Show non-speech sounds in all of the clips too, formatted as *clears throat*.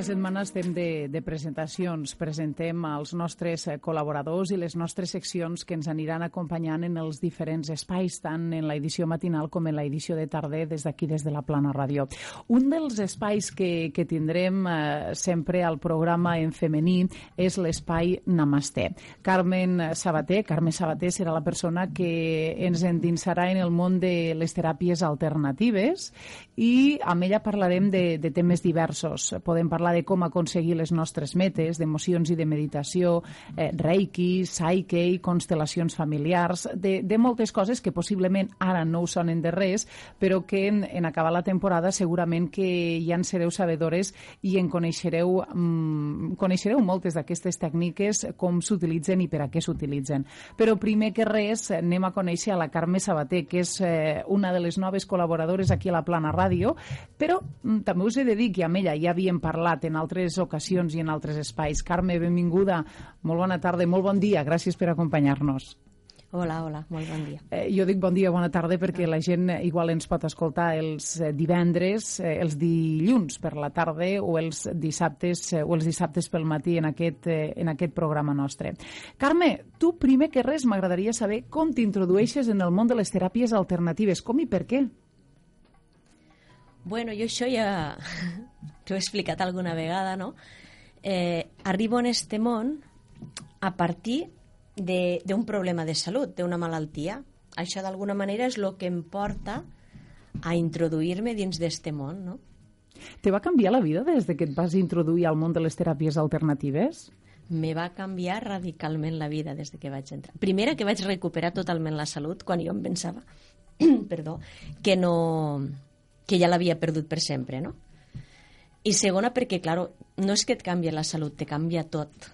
Aquesta setmana estem de, de presentacions. Presentem els nostres eh, col·laboradors i les nostres seccions que ens aniran acompanyant en els diferents espais, tant en l'edició matinal com en l'edició de tarda des d'aquí, des de la Plana Ràdio. Un dels espais que, que tindrem eh, sempre al programa en femení és l'espai Namasté. Carmen Sabater, Carmen Sabater serà la persona que ens endinsarà en el món de les teràpies alternatives i amb ella parlarem de, de temes diversos. Podem podem parlar de com aconseguir les nostres metes, d'emocions i de meditació, eh, reiki, psyche, constel·lacions familiars, de, de moltes coses que possiblement ara no us sonen de res, però que en, en acabar la temporada segurament que ja en sereu sabedores i en coneixereu, mm, coneixereu moltes d'aquestes tècniques, com s'utilitzen i per a què s'utilitzen. Però primer que res anem a conèixer a la Carme Sabater, que és eh, una de les noves col·laboradores aquí a la Plana Ràdio, però mm, també us he de dir que amb ella ja havíem parlat parlat en altres ocasions i en altres espais. Carme, benvinguda, molt bona tarda, molt bon dia, gràcies per acompanyar-nos. Hola, hola, molt bon dia. Eh, jo dic bon dia, bona tarda, perquè la gent igual ens pot escoltar els eh, divendres, eh, els dilluns per la tarda o els dissabtes eh, o els dissabtes pel matí en aquest, eh, en aquest programa nostre. Carme, tu primer que res m'agradaria saber com t'introdueixes en el món de les teràpies alternatives, com i per què? Bueno, jo això ja t'ho he explicat alguna vegada, no? Eh, arribo en este món a partir d'un problema de salut, d'una malaltia. Això d'alguna manera és el que em porta a introduir-me dins d'este món, no? Te va canviar la vida des de que et vas introduir al món de les teràpies alternatives? Me va canviar radicalment la vida des de que vaig entrar. Primera, que vaig recuperar totalment la salut quan jo em pensava *clears throat* perdó, que no, que ja l'havia perdut per sempre, no? I segona, perquè, clar, no és que et canvia la salut, te canvia tot.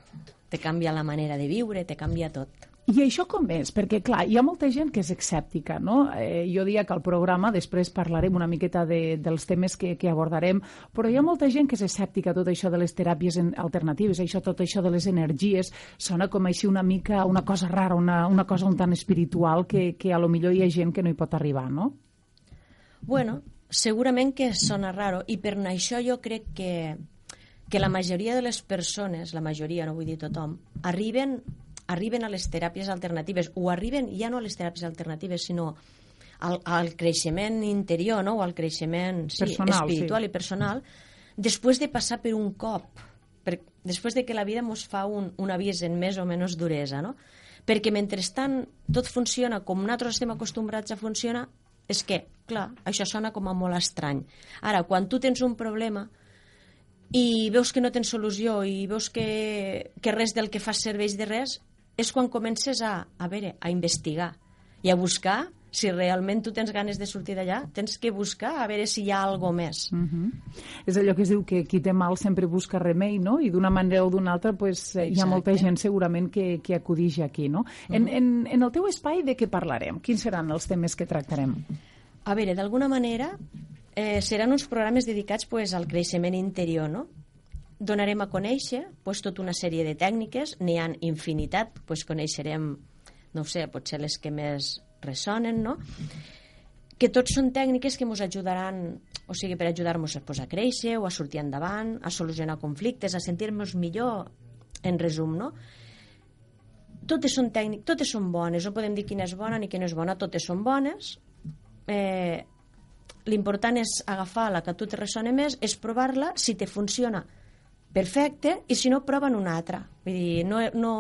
Te canvia la manera de viure, te canvia tot. I això com és? Perquè, clar, hi ha molta gent que és escèptica, no? Eh, jo diria que al programa després parlarem una miqueta de, dels temes que, que abordarem, però hi ha molta gent que és escèptica tot això de les teràpies alternatives, això, tot això de les energies, sona com així una mica una cosa rara, una, una cosa un tant espiritual que, que a lo millor hi ha gent que no hi pot arribar, no? Bueno, segurament que sona raro i per això jo crec que, que la majoria de les persones, la majoria, no vull dir tothom, arriben, arriben a les teràpies alternatives o arriben ja no a les teràpies alternatives, sinó al, al creixement interior no? o al creixement sí, personal, espiritual sí. i personal després de passar per un cop per, després de que la vida ens fa un, un avís en més o menys duresa no? perquè mentrestant tot funciona com nosaltres estem acostumbrats a funcionar és que, clar, això sona com a molt estrany. Ara, quan tu tens un problema i veus que no tens solució i veus que, que res del que fas serveix de res, és quan comences a, a veure, a investigar i a buscar si realment tu tens ganes de sortir d'allà, tens que buscar a veure si hi ha algo més. Uh mhm. -huh. És allò que es diu que qui té mal sempre busca remei, no? I d'una manera o d'una altra pues, eh, hi ha molta gent segurament que, que acudix aquí, no? Uh -huh. en, en, en el teu espai de què parlarem? Quins seran els temes que tractarem? A veure, d'alguna manera eh, seran uns programes dedicats pues, al creixement interior, no? Donarem a conèixer pues, tota una sèrie de tècniques, n'hi han infinitat, pues, coneixerem, no sé, potser les que més ressonen, no? que tots són tècniques que ens ajudaran, o sigui, per ajudar-nos a, pues, a créixer o a sortir endavant, a solucionar conflictes, a sentir-nos millor, en resum, no? Totes són tècniques, totes són bones, no podem dir quina és bona ni quina és bona, totes són bones. Eh, L'important és agafar la que a tu te ressona més, és provar-la, si te funciona, perfecte, i si no, prova'n una altra. Vull dir, no, no,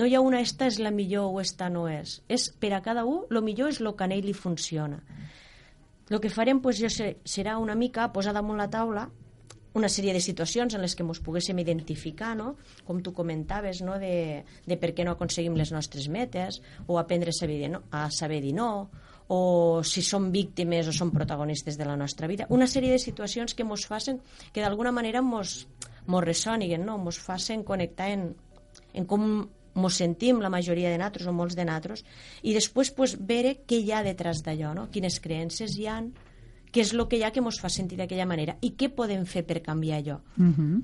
no hi ha una esta és la millor o esta no és. És per a cada un, el millor és el que a ell li funciona. El que farem pues, jo sé, serà una mica posar damunt la taula una sèrie de situacions en les que ens poguéssim identificar, no? com tu comentaves, no? de, de per què no aconseguim les nostres metes, o aprendre a saber, no? a saber dir no, o si som víctimes o som protagonistes de la nostra vida. Una sèrie de situacions que ens facin, que d'alguna manera ens ressoniguen, no? ens facin connectar en, en com mos sentim la majoria de natros o molts de natros i després pues, veure què hi ha detrás d'allò, no? quines creences hi han, què és el que hi ha que mos fa sentir d'aquella manera i què podem fer per canviar allò. Uh -huh.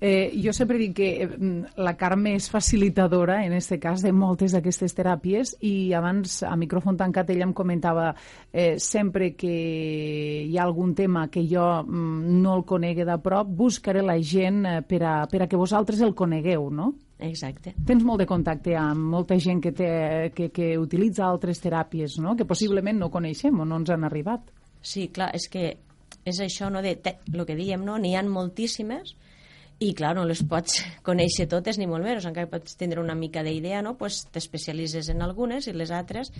Eh, jo sempre dic que eh, la Carme és facilitadora, en aquest cas, de moltes d'aquestes teràpies i abans, a micròfon tancat, ella em comentava eh, sempre que hi ha algun tema que jo mm, no el conegui de prop, buscaré la gent eh, per, a, per a que vosaltres el conegueu, no? Exacte. Tens molt de contacte amb molta gent que, té, que, que utilitza altres teràpies, no? que possiblement no coneixem o no ens han arribat. Sí, clar, és que és això, no, de, el que diem, no? n'hi han moltíssimes, i clar, no les pots *laughs* conèixer totes ni molt menys, encara pots tindre una mica d'idea, no? pues t'especialitzes en algunes i les altres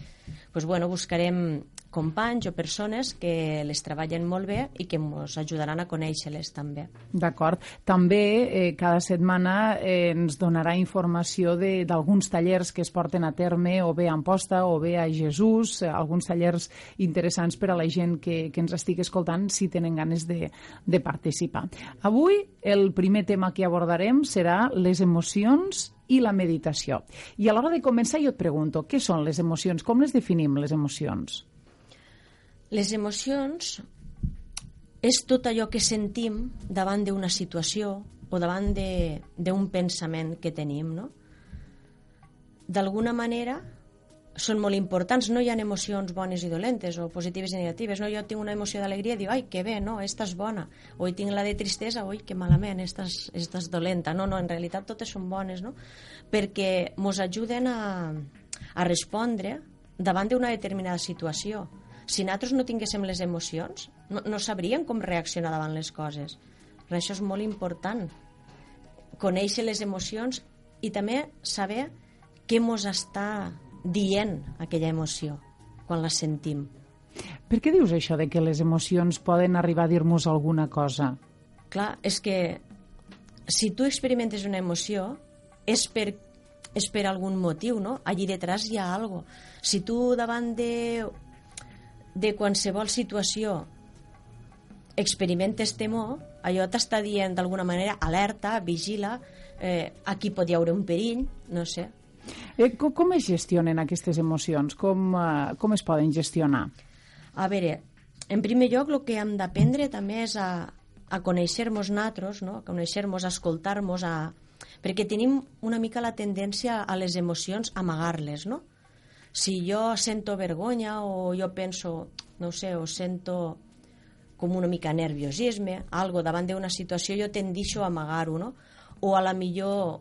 pues, bueno, buscarem companys o persones que les treballen molt bé i que ens ajudaran a conèixer-les també. D'acord. També eh, cada setmana eh, ens donarà informació d'alguns tallers que es porten a terme o bé a Amposta o bé a Jesús, eh, alguns tallers interessants per a la gent que, que ens estigui escoltant si tenen ganes de, de participar. Avui el primer tema que abordarem serà les emocions i la meditació. I a l'hora de començar jo et pregunto, què són les emocions? Com les definim, les emocions? Les emocions és tot allò que sentim davant d'una situació o davant d'un pensament que tenim, no? D'alguna manera, són molt importants. No hi ha emocions bones i dolentes, o positives i negatives. No? Jo tinc una emoció d'alegria i dic, ai, que bé, no, esta és bona. O tinc la de tristesa, oi, que malament, esta és, esta és dolenta. No, no, en realitat totes són bones, no? Perquè ens ajuden a, a respondre davant d'una determinada situació. Si nosaltres no tinguéssim les emocions, no, no sabríem com reaccionar davant les coses. Per això és molt important conèixer les emocions i també saber què ens està dient aquella emoció quan la sentim. Per què dius això de que les emocions poden arribar a dir-nos alguna cosa? Clar, és que si tu experimentes una emoció és per, és per algun motiu, no? Allí detrás hi ha algo. Si tu davant de, de qualsevol situació experimentes temor, allò t'està dient d'alguna manera alerta, vigila, eh, aquí pot hi haure un perill, no sé, Eh, com, com es gestionen aquestes emocions? Com, eh, com es poden gestionar? A veure, en primer lloc, el que hem d'aprendre també és a, a conèixer-nos nosaltres, no? a conèixer-nos, a escoltar-nos, a... perquè tenim una mica la tendència a les emocions a amagar-les, no? Si jo sento vergonya o jo penso, no sé, o sento com una mica nerviosisme, algo davant d'una situació, jo tendixo a amagar-ho, no? O a la millor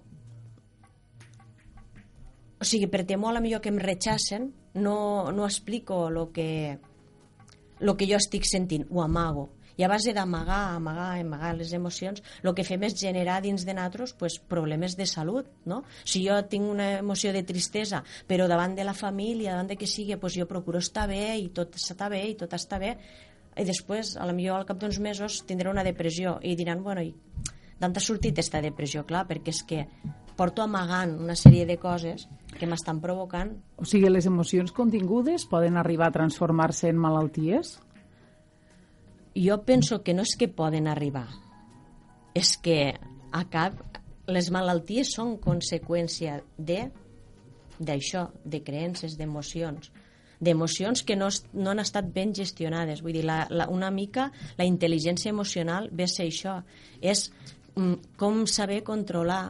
o sigui, per temor a la millor que em rechacen, no, no explico lo que, lo que jo estic sentint, ho amago. I a base d'amagar, amagar, amagar les emocions, el que fem és generar dins de nosaltres pues, problemes de salut, no? Si jo tinc una emoció de tristesa, però davant de la família, davant de que sigui, pues jo procuro estar bé i tot està bé i tot està bé, i després, a la millor al cap d'uns mesos, tindré una depressió i diran, bueno, i d'on ha sortit aquesta depressió? Clar, perquè és que porto amagant una sèrie de coses que m'estan provocant. O sigui, les emocions contingudes poden arribar a transformar-se en malalties? Jo penso que no és que poden arribar, és que a cap les malalties són conseqüència de d'això, de creences, d'emocions d'emocions que no, no han estat ben gestionades. Vull dir, la, la, una mica la intel·ligència emocional ve a ser això. És mm, com saber controlar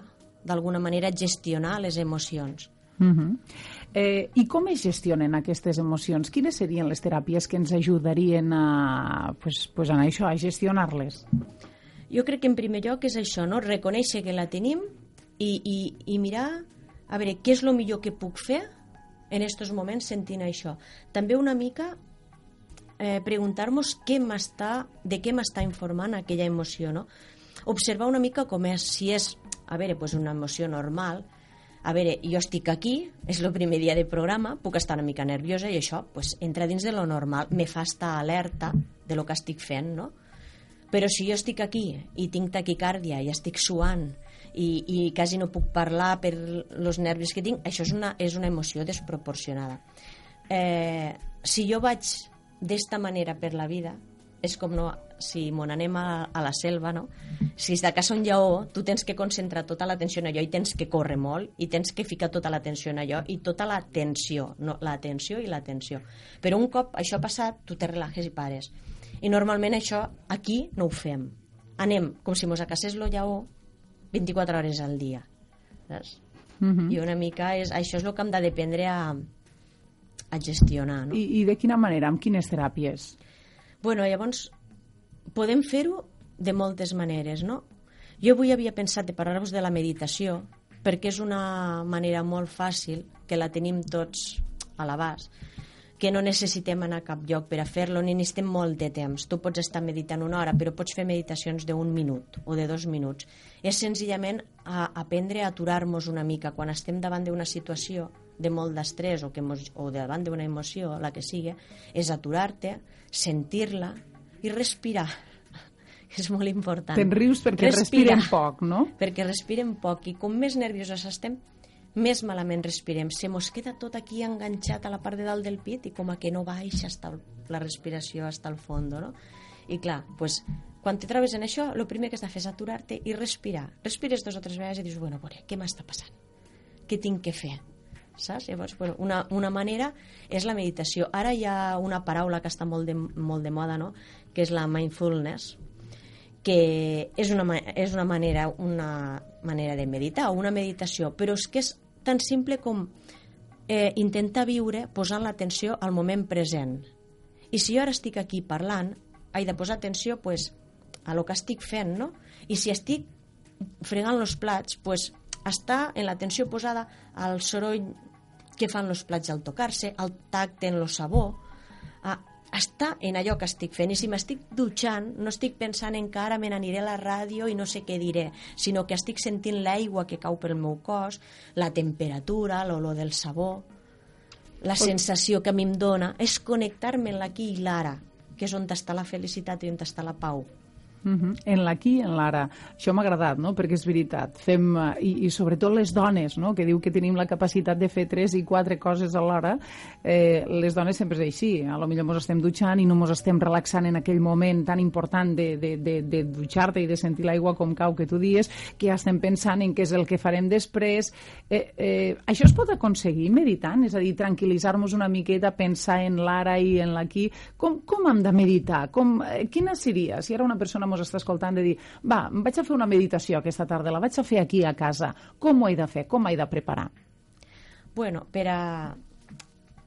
d'alguna manera gestionar les emocions. Uh mhm. -huh. eh, I com es gestionen aquestes emocions? Quines serien les teràpies que ens ajudarien a, pues, pues a això, a gestionar-les? Jo crec que en primer lloc és això, no? reconèixer que la tenim i, i, i mirar a veure què és el millor que puc fer en aquests moments sentint això. També una mica eh, preguntar-nos què de què m'està informant aquella emoció, no? Observar una mica com és, si és a veure, pues una emoció normal, a veure, jo estic aquí, és el primer dia de programa, puc estar una mica nerviosa i això pues, entra dins de lo normal, me fa estar alerta de lo que estic fent, no? Però si jo estic aquí i tinc taquicàrdia i estic suant i, i quasi no puc parlar per els nervis que tinc, això és una, és una emoció desproporcionada. Eh, si jo vaig d'esta manera per la vida, és com no, si mon anem a, a la selva, no? si de casa un lleó, tu tens que concentrar tota l'atenció en allò i tens que córrer molt i tens que ficar tota l'atenció en allò i tota l'atenció, no, l'atenció i l'atenció. Però un cop això ha passat, tu te relajes i pares. I normalment això aquí no ho fem. Anem com si mos acassés lo lleó 24 hores al dia. Saps? Uh -huh. I una mica és, això és el que hem d'aprendre a, a gestionar. No? I, I de quina manera? Amb quines teràpies? Bueno, llavors, podem fer-ho de moltes maneres, no? Jo avui havia pensat de parlar-vos de la meditació, perquè és una manera molt fàcil, que la tenim tots a l'abast, que no necessitem anar a cap lloc per a fer-lo, ni necessitem molt de temps. Tu pots estar meditant una hora, però pots fer meditacions d'un minut o de dos minuts. És senzillament a aprendre a aturar-nos una mica quan estem davant d'una situació de molt d'estrès o, que mos, o davant d'una emoció, la que sigui, és aturar-te, sentir-la i respirar. *laughs* És molt important. Te'n rius perquè respirar, respirem poc, no? Perquè respirem poc i com més nervioses estem, més malament respirem. Se mos queda tot aquí enganxat a la part de dalt del pit i com a que no baixa hasta el, la respiració hasta el fons, no? I clar, pues, quan te trobes en això, el primer que has de fer és aturar-te i respirar. Respires dos o tres vegades i dius, bueno, veure, què m'està passant? Què tinc que fer? Saps? Llavors, bueno, una, una manera és la meditació. Ara hi ha una paraula que està molt de, molt de moda, no?, que és la mindfulness, que és una, és una manera una manera de meditar una meditació, però és que és tan simple com eh, intentar viure posant l'atenció al moment present. I si jo ara estic aquí parlant, he de posar atenció pues, a lo que estic fent, no? I si estic fregant els plats, pues, està en l'atenció posada al soroll que fan els plats al tocar-se, al tacte en lo sabó, a està en allò que estic fent. I si m'estic dutxant, no estic pensant en que ara me n'aniré a la ràdio i no sé què diré, sinó que estic sentint l'aigua que cau pel meu cos, la temperatura, l'olor del sabó, la sensació que a mi em dona, és connectar-me en l'aquí i l'ara, que és on està la felicitat i on està la pau. Uh -huh. En l'aquí en l'ara. Això m'ha agradat, no? perquè és veritat. Fem, uh, i, I sobretot les dones, no? que diu que tenim la capacitat de fer tres i quatre coses alhora. Eh, les dones sempre és així. A lo millor ens estem dutxant i no ens estem relaxant en aquell moment tan important de, de, de, de dutxar-te i de sentir l'aigua com cau que tu dies, que ja estem pensant en què és el que farem després. Eh, eh, això es pot aconseguir meditant? És a dir, tranquil·litzar-nos una miqueta, pensar en l'ara i en l'aquí. Com, com hem de meditar? Com, eh, quina seria? Si era una persona mos està escoltant de dir, va, vaig a fer una meditació aquesta tarda, la vaig a fer aquí a casa. Com ho he de fer? Com ho he de preparar? Bueno, per a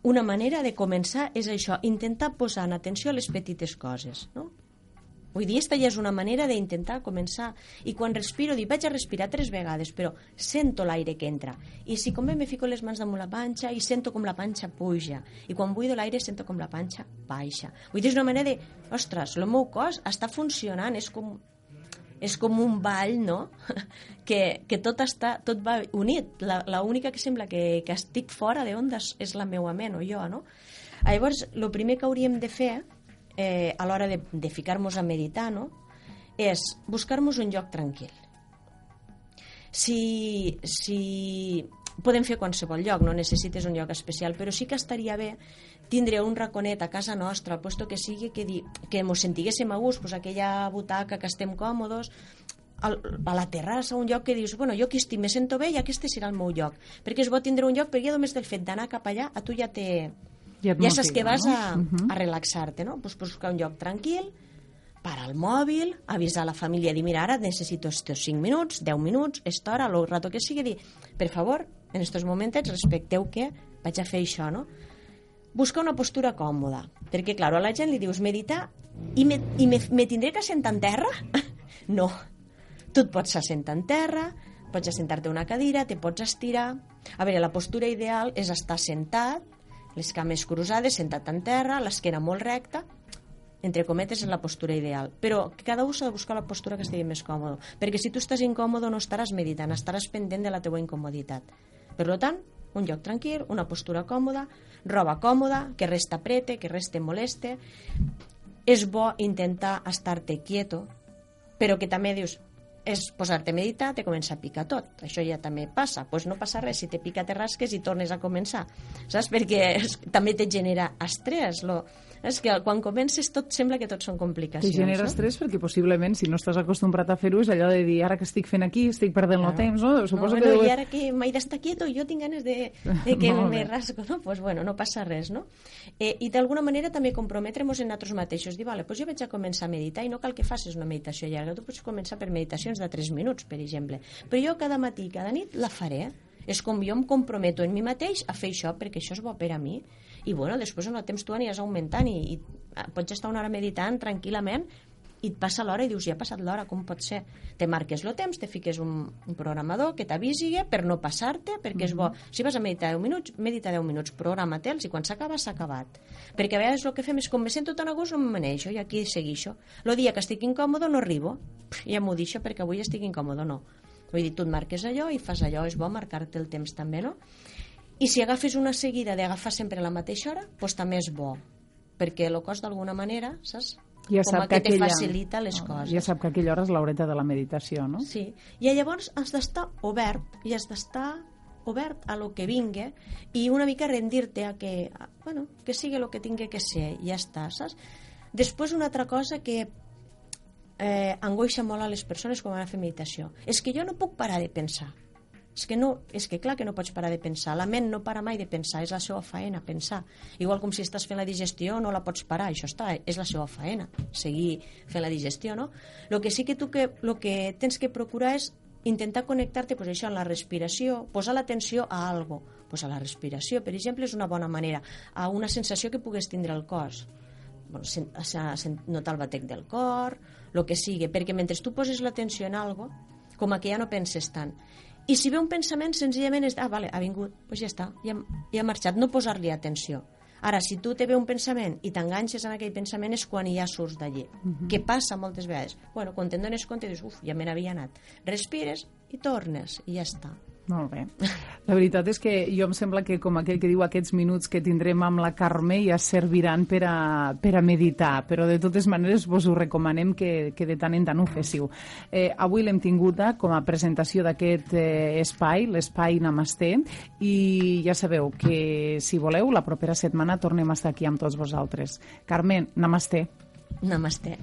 una manera de començar és això, intentar posar en atenció a les petites coses, no? Vull dir, aquesta ja és una manera d'intentar començar. I quan respiro, dic, vaig a respirar tres vegades, però sento l'aire que entra. I si com bé me fico les mans damunt la panxa i sento com la panxa puja. I quan buido l'aire sento com la panxa baixa. Vull dir, és una manera de, ostres, el meu cos està funcionant, és com, és com un ball, no?, *laughs* que, que tot, està, tot va unit. La, la única que sembla que, que estic fora d'ondes és la meva ment o jo, no? Llavors, el primer que hauríem de fer a l'hora de, de ficar-nos a meditar, no? és buscar-nos un lloc tranquil. Si, si podem fer qualsevol lloc, no necessites un lloc especial, però sí que estaria bé tindre un raconet a casa nostra, al puesto que sigui que, di, que mos sentiguéssim a gust, pues aquella butaca que estem còmodes, a la terrassa, un lloc que dius, bueno, jo aquí estic, me sento bé i aquest serà el meu lloc. Perquè és bo tindre un lloc, perquè ja només del fet d'anar cap allà, a tu ja te, ja, ja saps que vas no? a, uh -huh. a relaxar-te, no? Pues, pues buscar un lloc tranquil, parar el mòbil, avisar la família, dir, mira, ara necessito estos 5 minuts, 10 minuts, esta hora, el rato que sigui, dir, per favor, en aquests moments respecteu que vaig a fer això, no? Buscar una postura còmoda, perquè, clar, a la gent li dius meditar i me, i me, me tindré que assentar en terra? *laughs* no. Tu et pots assentar en terra, pots assentar-te una cadira, te pots estirar... A veure, la postura ideal és estar sentat, les cames cruzades, sentat en terra, l'esquena molt recta, entre cometes, és la postura ideal. Però cada un s'ha de buscar la postura que estigui més còmode. Perquè si tu estàs incòmode no estaràs meditant, estaràs pendent de la teua incomoditat. Per tant, un lloc tranquil, una postura còmoda, roba còmoda, que resta prete, que reste moleste. És bo intentar estar-te quieto, però que també dius, és posar-te a meditar, te comença a picar tot. Això ja també passa. Doncs pues no passa res, si te pica te rasques i tornes a començar. Saps? Perquè és, també te genera estrès. Lo, És que quan comences tot sembla que tot són complicacions. Te genera no? estrès perquè possiblement si no estàs acostumbrat a fer-ho és allò de dir ara que estic fent aquí estic perdent claro. el temps, no? Suposo no, bueno, que deu... I ara que m'he d'estar quieto jo tinc ganes de, de *laughs* que me rasgo, no? Pues bueno, no passa res, no? Eh, I d'alguna manera també comprometre'ns en nosaltres mateixos. Dir, vale, pues jo vaig a començar a meditar i no cal que facis una meditació llarga. Tu pots començar per meditacions de 3 minuts, per exemple. Però jo cada matí, cada nit la faré. És com jo em comprometo en mi mateix a fer això, perquè això és bo per a mi. I bueno, després amb el temps tu aniràs augmentant i, i ah, pots estar una hora meditant tranquil·lament i et passa l'hora i dius, ja ha passat l'hora, com pot ser? Te marques el temps, te fiques un, un programador que t'avisi per no passar-te, perquè és bo. Mhm. Si vas a meditar 10 minuts, medita 10 minuts, programa-te'ls i quan s'acaba, s'ha acabat. Perquè a vegades el que fem és com me sento tan a gust, no me maneixo i aquí seguixo. El dia que estic incòmodo no arribo. Ja m'ho deixo perquè avui estic incòmodo, no. Vull dir, tu et marques allò i fas allò, és bo marcar-te el temps també, no? I si agafes una seguida d'agafar sempre la mateixa hora, doncs també és bo, perquè el cos d'alguna manera, saps? ja sap que, que aquella, te facilita les coses. Ja sap que aquella hora és l'horeta de la meditació, no? Sí, i llavors has d'estar obert i has d'estar obert a lo que vingui i una mica rendir-te a que, a, bueno, que sigui el que tingui que ser, ja està, saps? Després una altra cosa que eh, angoixa molt a les persones quan van a fer meditació és que jo no puc parar de pensar és que, no, és que clar que no pots parar de pensar. La ment no para mai de pensar, és la seva faena, pensar. Igual com si estàs fent la digestió, no la pots parar, això està, és la seva faena, seguir fent la digestió, no? El que sí que tu que, lo que tens que procurar és intentar connectar-te pues, això, en la respiració, posar l'atenció a algo. Pues a la respiració, per exemple, és una bona manera, a una sensació que pugues tindre al cos. Bueno, sen, sen, notar el batec del cor, el que sigui, perquè mentre tu poses l'atenció en algo, com a que ja no penses tant. I si ve un pensament, senzillament és, ah, vale, ha vingut, doncs pues ja està, ja, ja ha marxat, no posar-li atenció. Ara, si tu te ve un pensament i t'enganxes en aquell pensament és quan ja surts d'allí. Uh mhm. -huh. Què passa moltes vegades? Bueno, quan te'n dones compte, dius, uf, ja me n'havia anat. Respires i tornes, i ja està. Molt bé. La veritat és que jo em sembla que, com aquell que diu, aquests minuts que tindrem amb la Carme ja serviran per a, per a meditar, però de totes maneres vos ho recomanem que, que de tant en tant ho féssiu. Eh, avui l'hem tinguda com a presentació d'aquest eh, espai, l'espai Namasté, i ja sabeu que, si voleu, la propera setmana tornem a estar aquí amb tots vosaltres. Carme, Namasté. Namasté.